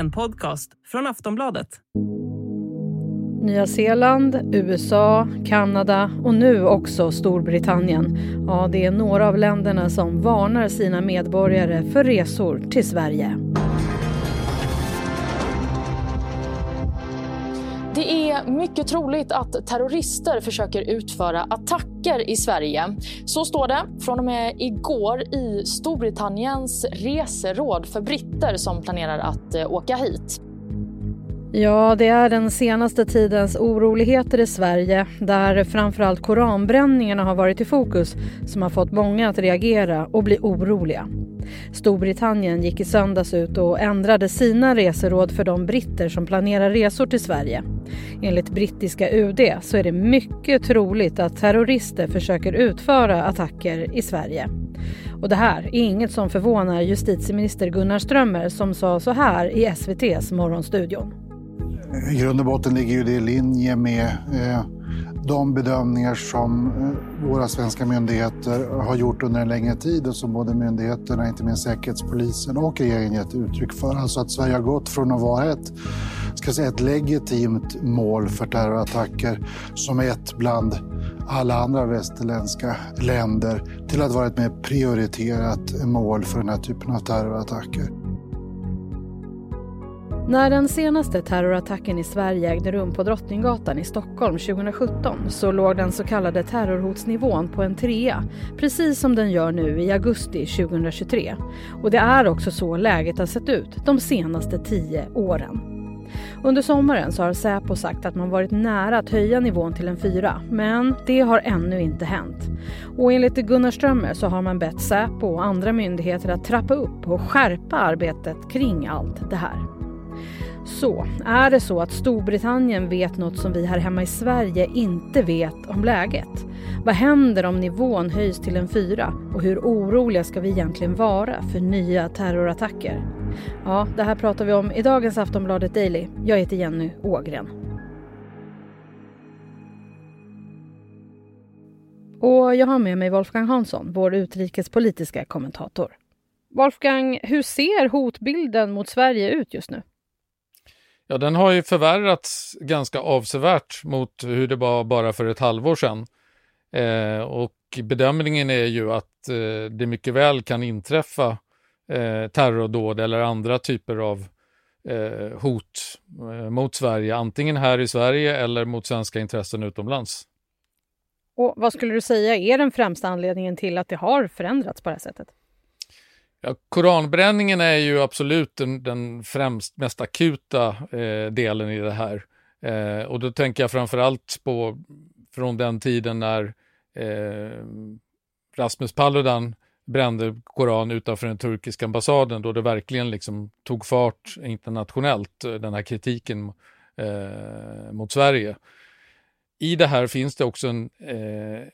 en podcast från Aftonbladet. Nya Zeeland, USA, Kanada och nu också Storbritannien. Ja, det är några av länderna som varnar sina medborgare för resor till Sverige. Det är mycket troligt att terrorister försöker utföra attacker i Sverige. Så står det från och med igår i Storbritanniens reseråd för britter som planerar att eh, åka hit. Ja, det är den senaste tidens oroligheter i Sverige där framförallt koranbränningarna har varit i fokus som har fått många att reagera och bli oroliga. Storbritannien gick i söndags ut och ändrade sina reseråd för de britter som planerar resor till Sverige. Enligt brittiska UD så är det mycket troligt att terrorister försöker utföra attacker i Sverige. Och det här är inget som förvånar justitieminister Gunnar Strömmer som sa så här i SVTs Morgonstudion. I grund och botten ligger ju det i linje med eh, de bedömningar som eh, våra svenska myndigheter har gjort under en längre tid och som både myndigheterna, inte minst Säkerhetspolisen och regeringen gett uttryck för. Alltså att Sverige har gått från att vara ett, ska säga, ett legitimt mål för terrorattacker som ett bland alla andra västerländska länder till att vara ett mer prioriterat mål för den här typen av terrorattacker. När den senaste terrorattacken i Sverige ägde rum på Drottninggatan i Stockholm 2017 så låg den så kallade terrorhotsnivån på en trea, precis som den gör nu i augusti 2023. Och det är också så läget har sett ut de senaste tio åren. Under sommaren så har Säpo sagt att man varit nära att höja nivån till en fyra, men det har ännu inte hänt. Och enligt Gunnar Strömmer så har man bett Säpo och andra myndigheter att trappa upp och skärpa arbetet kring allt det här. Så, är det så att Storbritannien vet något som vi här hemma i Sverige inte vet om läget? Vad händer om nivån höjs till en fyra? Och hur oroliga ska vi egentligen vara för nya terrorattacker? Ja, det här pratar vi om i dagens Aftonbladet Daily. Jag heter Jenny Ågren. Och jag har med mig Wolfgang Hansson, vår utrikespolitiska kommentator. Wolfgang, hur ser hotbilden mot Sverige ut just nu? Ja, den har ju förvärrats ganska avsevärt mot hur det var bara för ett halvår sedan. Eh, och bedömningen är ju att eh, det mycket väl kan inträffa eh, terrordåd eller andra typer av eh, hot eh, mot Sverige, antingen här i Sverige eller mot svenska intressen utomlands. Och vad skulle du säga är den främsta anledningen till att det har förändrats på det här sättet? Ja, koranbränningen är ju absolut den, den främst mest akuta eh, delen i det här. Eh, och då tänker jag framförallt på från den tiden när eh, Rasmus Paludan brände Koran utanför den turkiska ambassaden då det verkligen liksom tog fart internationellt, eh, den här kritiken eh, mot Sverige. I det här finns det också en eh,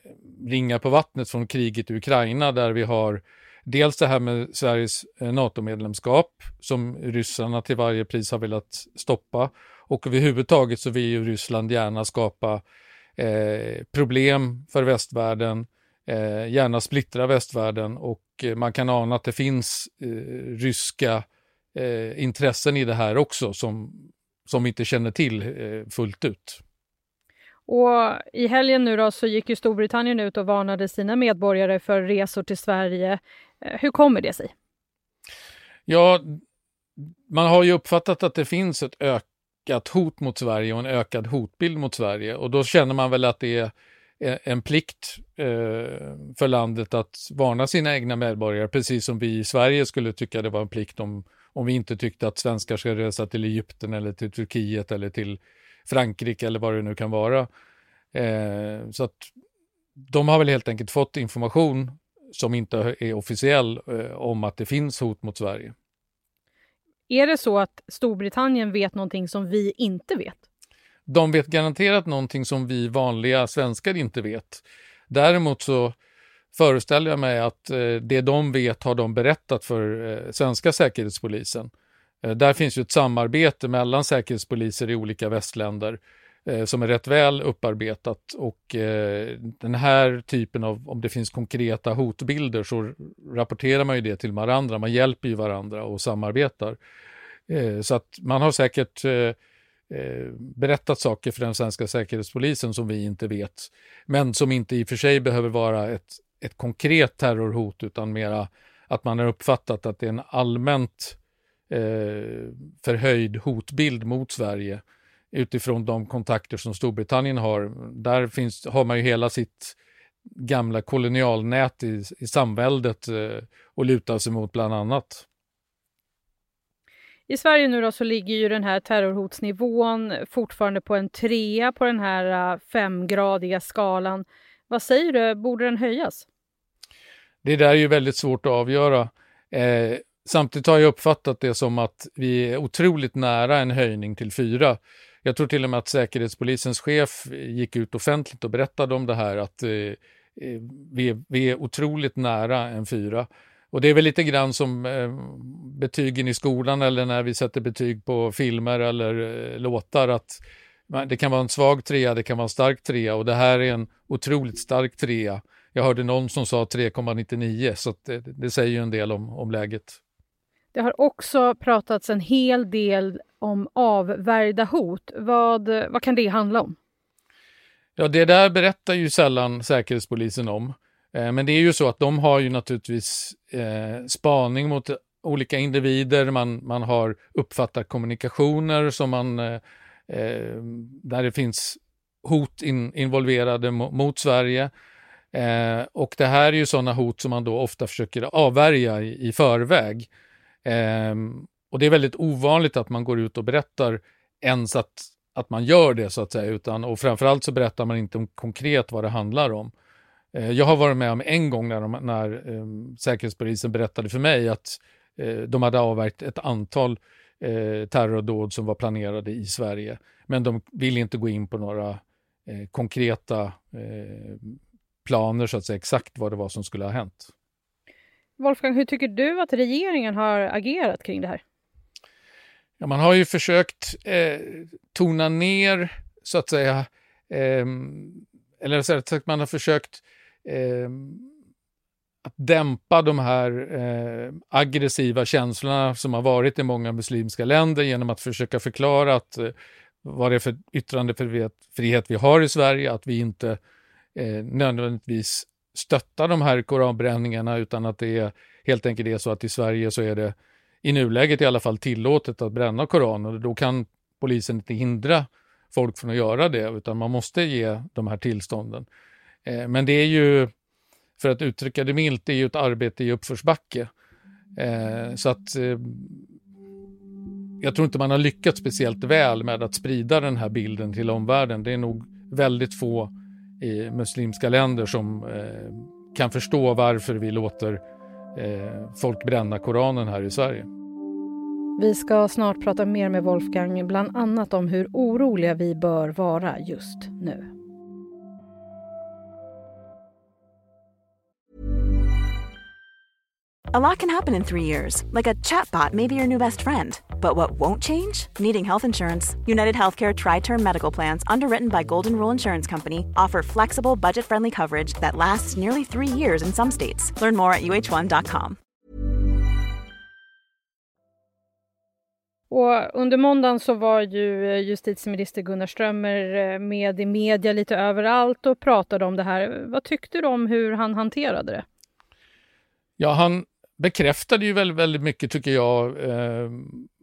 ringa på vattnet från kriget i Ukraina där vi har Dels det här med Sveriges eh, NATO-medlemskap som ryssarna till varje pris har velat stoppa och överhuvudtaget så vill ju Ryssland gärna skapa eh, problem för västvärlden, eh, gärna splittra västvärlden och eh, man kan ana att det finns eh, ryska eh, intressen i det här också som, som vi inte känner till eh, fullt ut. Och I helgen nu då så gick ju Storbritannien ut och varnade sina medborgare för resor till Sverige. Eh, hur kommer det sig? Ja, man har ju uppfattat att det finns ett ökat hot mot Sverige och en ökad hotbild mot Sverige och då känner man väl att det är e-, en plikt eh, för landet att varna sina egna medborgare, precis som vi i Sverige skulle tycka det var en plikt om, om vi inte tyckte att svenskar ska resa till Egypten eller till Turkiet eller till Frankrike eller vad det nu kan vara. Eh, så att de har väl helt enkelt fått information som inte är officiell eh, om att det finns hot mot Sverige. Är det så att Storbritannien vet någonting som vi inte vet? De vet garanterat någonting som vi vanliga svenskar inte vet. Däremot så föreställer jag mig att eh, det de vet har de berättat för eh, svenska säkerhetspolisen. Där finns ju ett samarbete mellan säkerhetspoliser i olika västländer eh, som är rätt väl upparbetat och eh, den här typen av, om det finns konkreta hotbilder så rapporterar man ju det till varandra, man hjälper ju varandra och samarbetar. Eh, så att man har säkert eh, eh, berättat saker för den svenska säkerhetspolisen som vi inte vet, men som inte i och för sig behöver vara ett, ett konkret terrorhot utan mera att man har uppfattat att det är en allmänt eh, förhöjd hotbild mot Sverige utifrån de kontakter som Storbritannien har. Där finns, har man ju hela sitt gamla kolonialnät i, i samväldet eh, och luta sig mot bland annat. I Sverige nu då så ligger ju den här terrorhotsnivån fortfarande på en trea på den här uh, femgradiga skalan. Vad säger du, borde den höjas? Det där är ju väldigt svårt att avgöra. Eh, samtidigt har jag uppfattat det som att vi är otroligt nära en höjning till fyra. Jag tror till och med att Säkerhetspolisens chef gick ut offentligt och berättade om det här, att eh, eh, vi, är, vi är otroligt nära en fyra. Och det är väl lite grann som eh, betygen i skolan eller när vi sätter betyg på filmer eller eh, låtar, att det kan vara en svag trea, det kan vara en stark trea och det här är en otroligt stark trea. Jag hörde någon som sa 3,99 så det, eh, det, säger ju en del om, om läget. Det har också pratats en hel del om avvärjda hot. Vad, vad kan det handla om? Ja, det där berättar ju sällan Säkerhetspolisen om. Eh, men det är ju så att de har ju naturligtvis eh, spaning mot olika individer, man, man har uppfattat kommunikationer som man, eh, eh där det finns hot in, involverade mot Sverige. Eh, och det här är ju sådana hot som man då ofta försöker avvärja i, i förväg. Eh, och det är väldigt ovanligt att man går ut och berättar ens att, att man gör det så att säga, utan, och framförallt så berättar man inte om konkret vad det handlar om. Eh, jag har varit med om en gång när, de, när eh, Säkerhetspolisen berättade för mig att eh, de hade avverkat ett antal eh, terrordåd som var planerade i Sverige. Men de ville inte gå in på några eh, konkreta eh, planer, så att säga, exakt vad det var som skulle ha hänt. Wolfgang, hur tycker du att regeringen har agerat kring det här? Ja, man har ju försökt eh, tona ner, så att säga, eh, eller så att man har försökt eh, att dämpa de här eh, aggressiva känslorna som har varit i många muslimska länder genom att försöka förklara att eh, vad det är för yttrandefrihet vi har i Sverige, att vi inte eh, nödvändigtvis stöttar de här koranbränningarna utan att det är helt enkelt är så att i Sverige så är det i nuläget i alla fall tillåtet att bränna koraner och då kan polisen inte hindra folk från att göra det utan man måste ge de här tillstånden. Eh, men det är ju, för att uttrycka det milt, det är ju ett arbete i uppförsbacke. Eh, så att eh, jag tror inte man har lyckats speciellt väl med att sprida den här bilden till omvärlden. Det är nog väldigt få i muslimska länder som kan förstå varför vi låter folk bränna Koranen här i Sverige. Vi ska snart prata mer med Wolfgang, bland annat om hur oroliga vi bör vara just nu. A lot can happen in three years, like a chatbot may be your new best friend. But what won't change? Needing health insurance. United Healthcare Tri Term Medical Plans, underwritten by Golden Rule Insurance Company, offer flexible, budget friendly coverage that lasts nearly three years in some states. Learn more at uh1.com. Och under måndagen så var ju eh, justitieminister Gunnar Strömmer eh, med i media lite överallt och pratade om det här. Vad tyckte du om hur han hanterade det? Ja, han bekräftade ju väldigt, väldigt mycket, tycker jag, eh,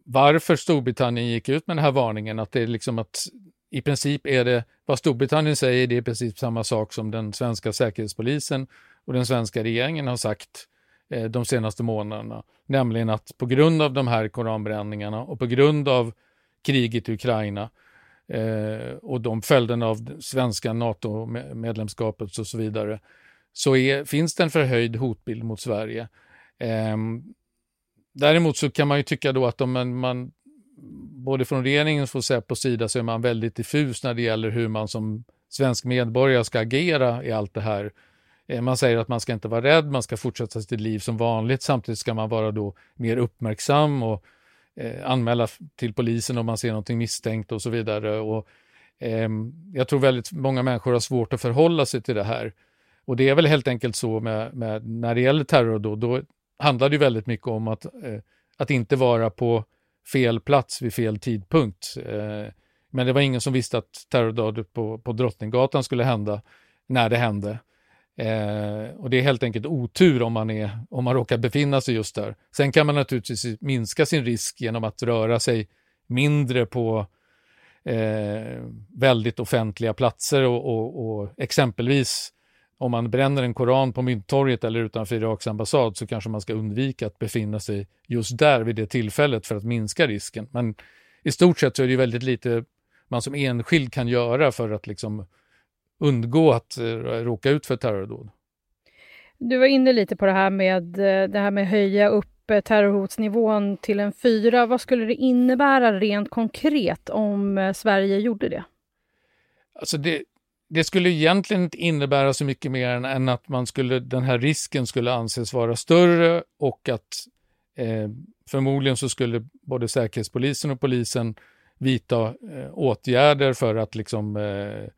varför Storbritannien gick ut med den här varningen. Att det är liksom att i princip är det vad Storbritannien säger, det är precis samma sak som den svenska säkerhetspolisen och den svenska regeringen har sagt eh, de senaste månaderna. Nämligen att på grund av de här koranbränningarna och på grund av kriget i Ukraina eh, och de följderna av svenska NATO-medlemskapet och så vidare, så är, finns det en förhöjd hotbild mot Sverige. Eh, däremot så kan man ju tycka då att om man, både från regeringens och Säpos sida så är man väldigt diffus när det gäller hur man som svensk medborgare ska agera i allt det här. Eh, man säger att man ska inte vara rädd, man ska fortsätta sitt liv som vanligt. Samtidigt ska man vara då mer uppmärksam och eh, anmäla till polisen om man ser någonting misstänkt och så vidare. Och, eh, jag tror väldigt många människor har svårt att förhålla sig till det här. Och det är väl helt enkelt så med, med när det gäller terror då, då handlade ju väldigt mycket om att, eh, att inte vara på fel plats vid fel tidpunkt. Eh, men det var ingen som visste att terrordådet på, på Drottninggatan skulle hända när det hände. Eh, och det är helt enkelt otur om man, är, om man råkar befinna sig just där. Sen kan man naturligtvis minska sin risk genom att röra sig mindre på eh, väldigt offentliga platser och, och, och, exempelvis om man bränner en koran på Mynttorget eller utanför Iraks ambassad så kanske man ska undvika att befinna sig just där vid det tillfället för att minska risken. Men i stort sett så är det väldigt lite man som enskild kan göra för att liksom undgå att uh, råka ut för terrordåd. Du var inne lite på det här med eh, det här med höja upp eh, terrorhotsnivån till en fyra. Vad skulle det innebära rent konkret om Sverige gjorde det? Alltså det, det skulle egentligen inte innebära så mycket mer än, att man skulle, den här risken skulle anses vara större och att eh, förmodligen så skulle både Säkerhetspolisen och polisen vidta eh, åtgärder för att liksom eh,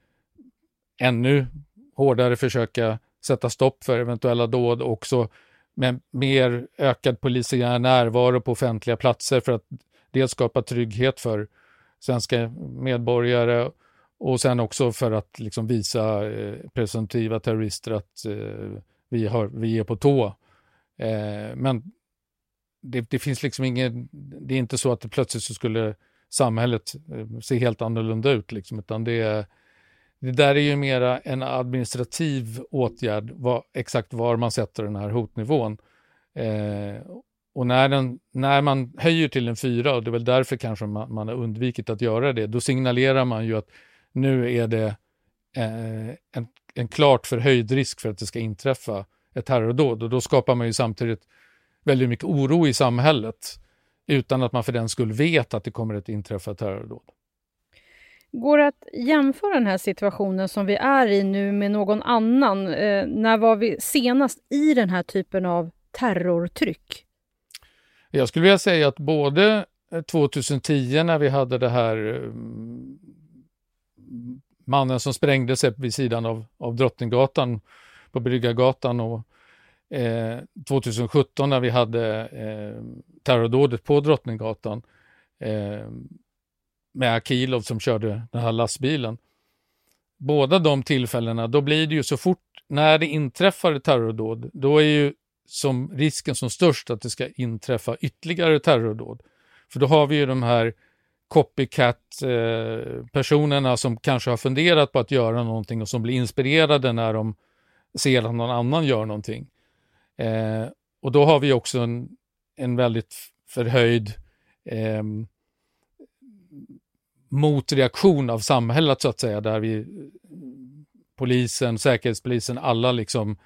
ännu hårdare försöka sätta stopp för eventuella dåd också med mer ökad polisiär närvaro på offentliga platser för att dels skapa trygghet för svenska medborgare och sen också för att liksom visa eh, presumtiva terrorister att eh, vi, har, vi är på tå. Eh, men det, det, finns liksom ingen, det är inte så att det plötsligt så skulle samhället eh, se helt annorlunda ut, liksom, utan det, det där är ju mera en administrativ åtgärd, var, exakt var man sätter den här hotnivån. Eh, och när, den, när man höjer till en fyra, och det är väl därför kanske man, man har undvikit att göra det, då signalerar man ju att nu är det eh, en, en klart förhöjd risk för att det ska inträffa ett terrordåd och då skapar man ju samtidigt väldigt mycket oro i samhället utan att man för den skull vet att det kommer att inträffa terrordåd. Går det att jämföra den här situationen som vi är i nu med någon annan? Eh, när var vi senast i den här typen av terrortryck? Jag skulle vilja säga att både 2010 när vi hade det här eh, mannen som sprängde sig vid sidan av, av Drottninggatan på Bryggargatan och eh, 2017 när vi hade eh, terrordådet på Drottninggatan eh, med Akilov som körde den här lastbilen. Båda de tillfällena, då blir det ju så fort när det inträffar ett terrordåd, då är ju som risken som störst att det ska inträffa ytterligare terrordåd. För då har vi ju de här copycat-personerna som kanske har funderat på att göra någonting och som blir inspirerade när de ser att någon annan gör någonting. Eh, och då har vi också en, en väldigt förhöjd eh, motreaktion av samhället så att säga, där vi polisen, säkerhetspolisen, alla liksom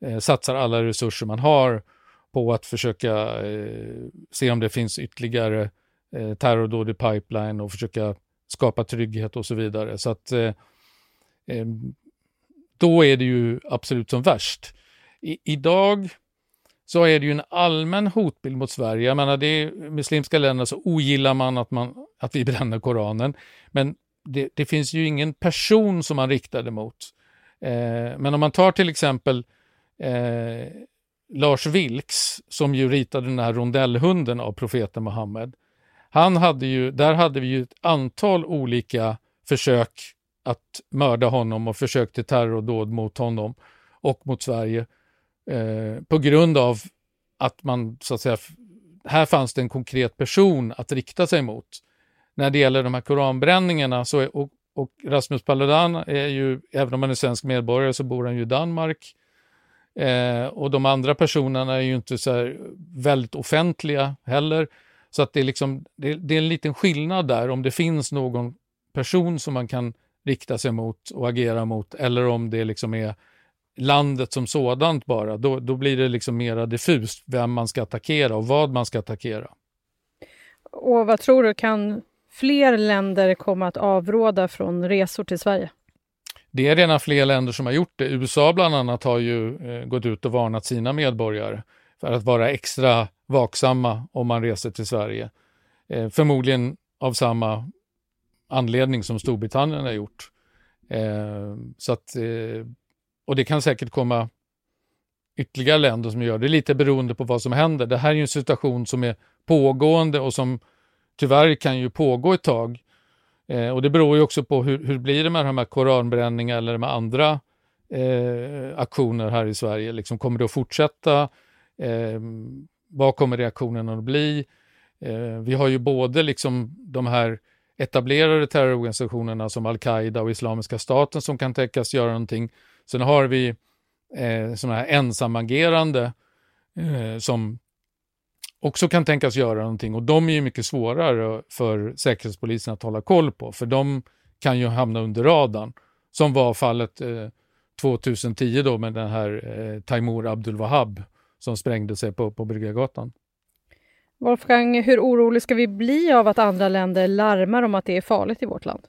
eh, satsar alla resurser man har på att försöka eh, se om det finns ytterligare eh, terrordåd i pipeline och försöka skapa trygghet och så vidare. Så att eh, eh, då är det ju absolut som värst. I, idag så är det ju en allmän hotbild mot Sverige. Jag menar, det är muslimska länder så ogillar man att, man att vi bränner Koranen. Men det, det finns ju ingen person som man riktar det mot. Eh, men om man tar till exempel eh, Lars Vilks, som ju ritade den här rondellhunden av profeten Muhammed. Han hade ju, där hade vi ju ett antal olika försök att mörda honom och försök till terrordåd mot honom och mot Sverige eh, på grund av att man så att säga, här fanns det en konkret person att rikta sig mot. När det gäller de här koranbränningarna så är, och, och Rasmus Paludan är ju, även om han är svensk medborgare så bor han ju i Danmark. Eh, och de andra personerna är ju inte så väldigt offentliga heller. Så att det är, liksom, det, det, är en liten skillnad där om det finns någon person som man kan rikta sig mot och agera mot eller om det liksom är landet som sådant bara. Då, då blir det liksom mera diffust vem man ska attackera och vad man ska attackera. Och vad tror du, kan fler länder komma att avråda från resor till Sverige? Det är redan fler länder som har gjort det. USA bland annat har ju eh, gått ut och varnat sina medborgare för att vara extra vaksamma om man reser till Sverige. Eh, förmodligen av samma anledning som Storbritannien har gjort. Eh, så att, eh, och det kan säkert komma ytterligare länder som gör det, lite beroende på vad som händer. Det här är ju en situation som är pågående och som tyvärr kan ju pågå ett tag. Eh, och det beror ju också på hur, hur blir det med de här koranbränningarna eller med andra eh, aktioner här i Sverige. Liksom, kommer det att fortsätta? Eh, vad kommer reaktionen att bli? Eh, vi har ju både liksom de här etablerade terrororganisationerna som al-Qaida och Islamiska staten som kan tänkas göra någonting. Sen har vi eh, sådana här ensamagerande eh, som också kan tänkas göra någonting och de är ju mycket svårare för Säkerhetspolisen att hålla koll på för de kan ju hamna under radarn som var fallet eh, 2010 då med den här eh, Taimur Abdul Wahab som sprängde sig på, på Bryggargatan. Wolfgang, hur orolig ska vi bli av att andra länder larmar om att det är farligt i vårt land?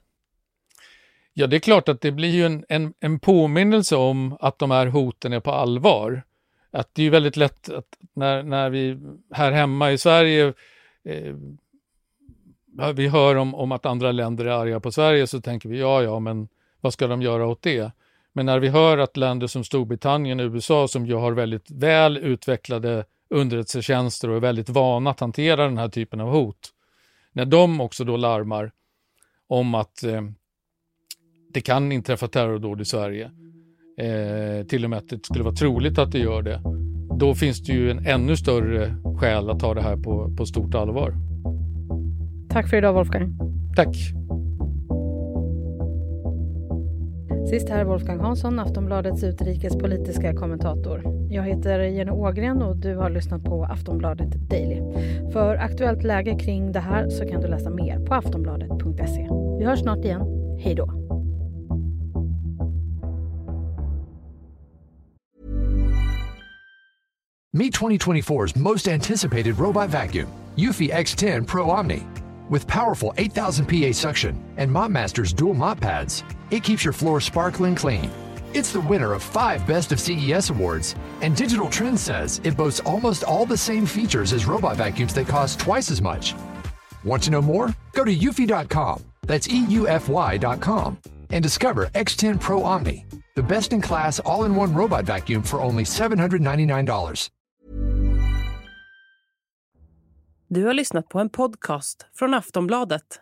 Ja, det är klart att det blir ju en, en, en påminnelse om att de här hoten är på allvar. Att det är väldigt lätt att när, när vi här hemma i Sverige eh, vi hör om, om att andra länder är arga på Sverige så tänker vi ja, ja, men vad ska de göra åt det? Men när vi hör att länder som Storbritannien och USA som ju har väldigt väl utvecklade underrättelsetjänster och är väldigt vana att hantera den här typen av hot. När de också då larmar om att eh, det kan inträffa terrordåd i Sverige, eh, till och med att det skulle vara troligt att det gör det, då finns det ju en ännu större skäl att ta det här på, på stort allvar. Tack för idag Wolfgang. Tack. Sist här Wolfgang Hansson, Aftonbladets utrikespolitiska kommentator. Jag heter Jenny Ågren och du har lyssnat på Aftonbladet Daily. För aktuellt läge kring det här så kan du läsa mer på aftonbladet.se. Vi hörs snart igen. Hej då! Meet 2024's most anticipated robot vacuum, Eufy X10 Pro Omni. With powerful 8000 PA suction and MopMaster's dual mop pads, it keeps your floor sparkling clean. It's the winner of five Best of CES awards, and Digital Trends says it boasts almost all the same features as robot vacuums that cost twice as much. Want to know more? Go to eufy.com, that's EUFY.com, and discover X10 Pro Omni, the best in class all in one robot vacuum for only $799. Du har lyssnat på en podcast från Aftonbladet.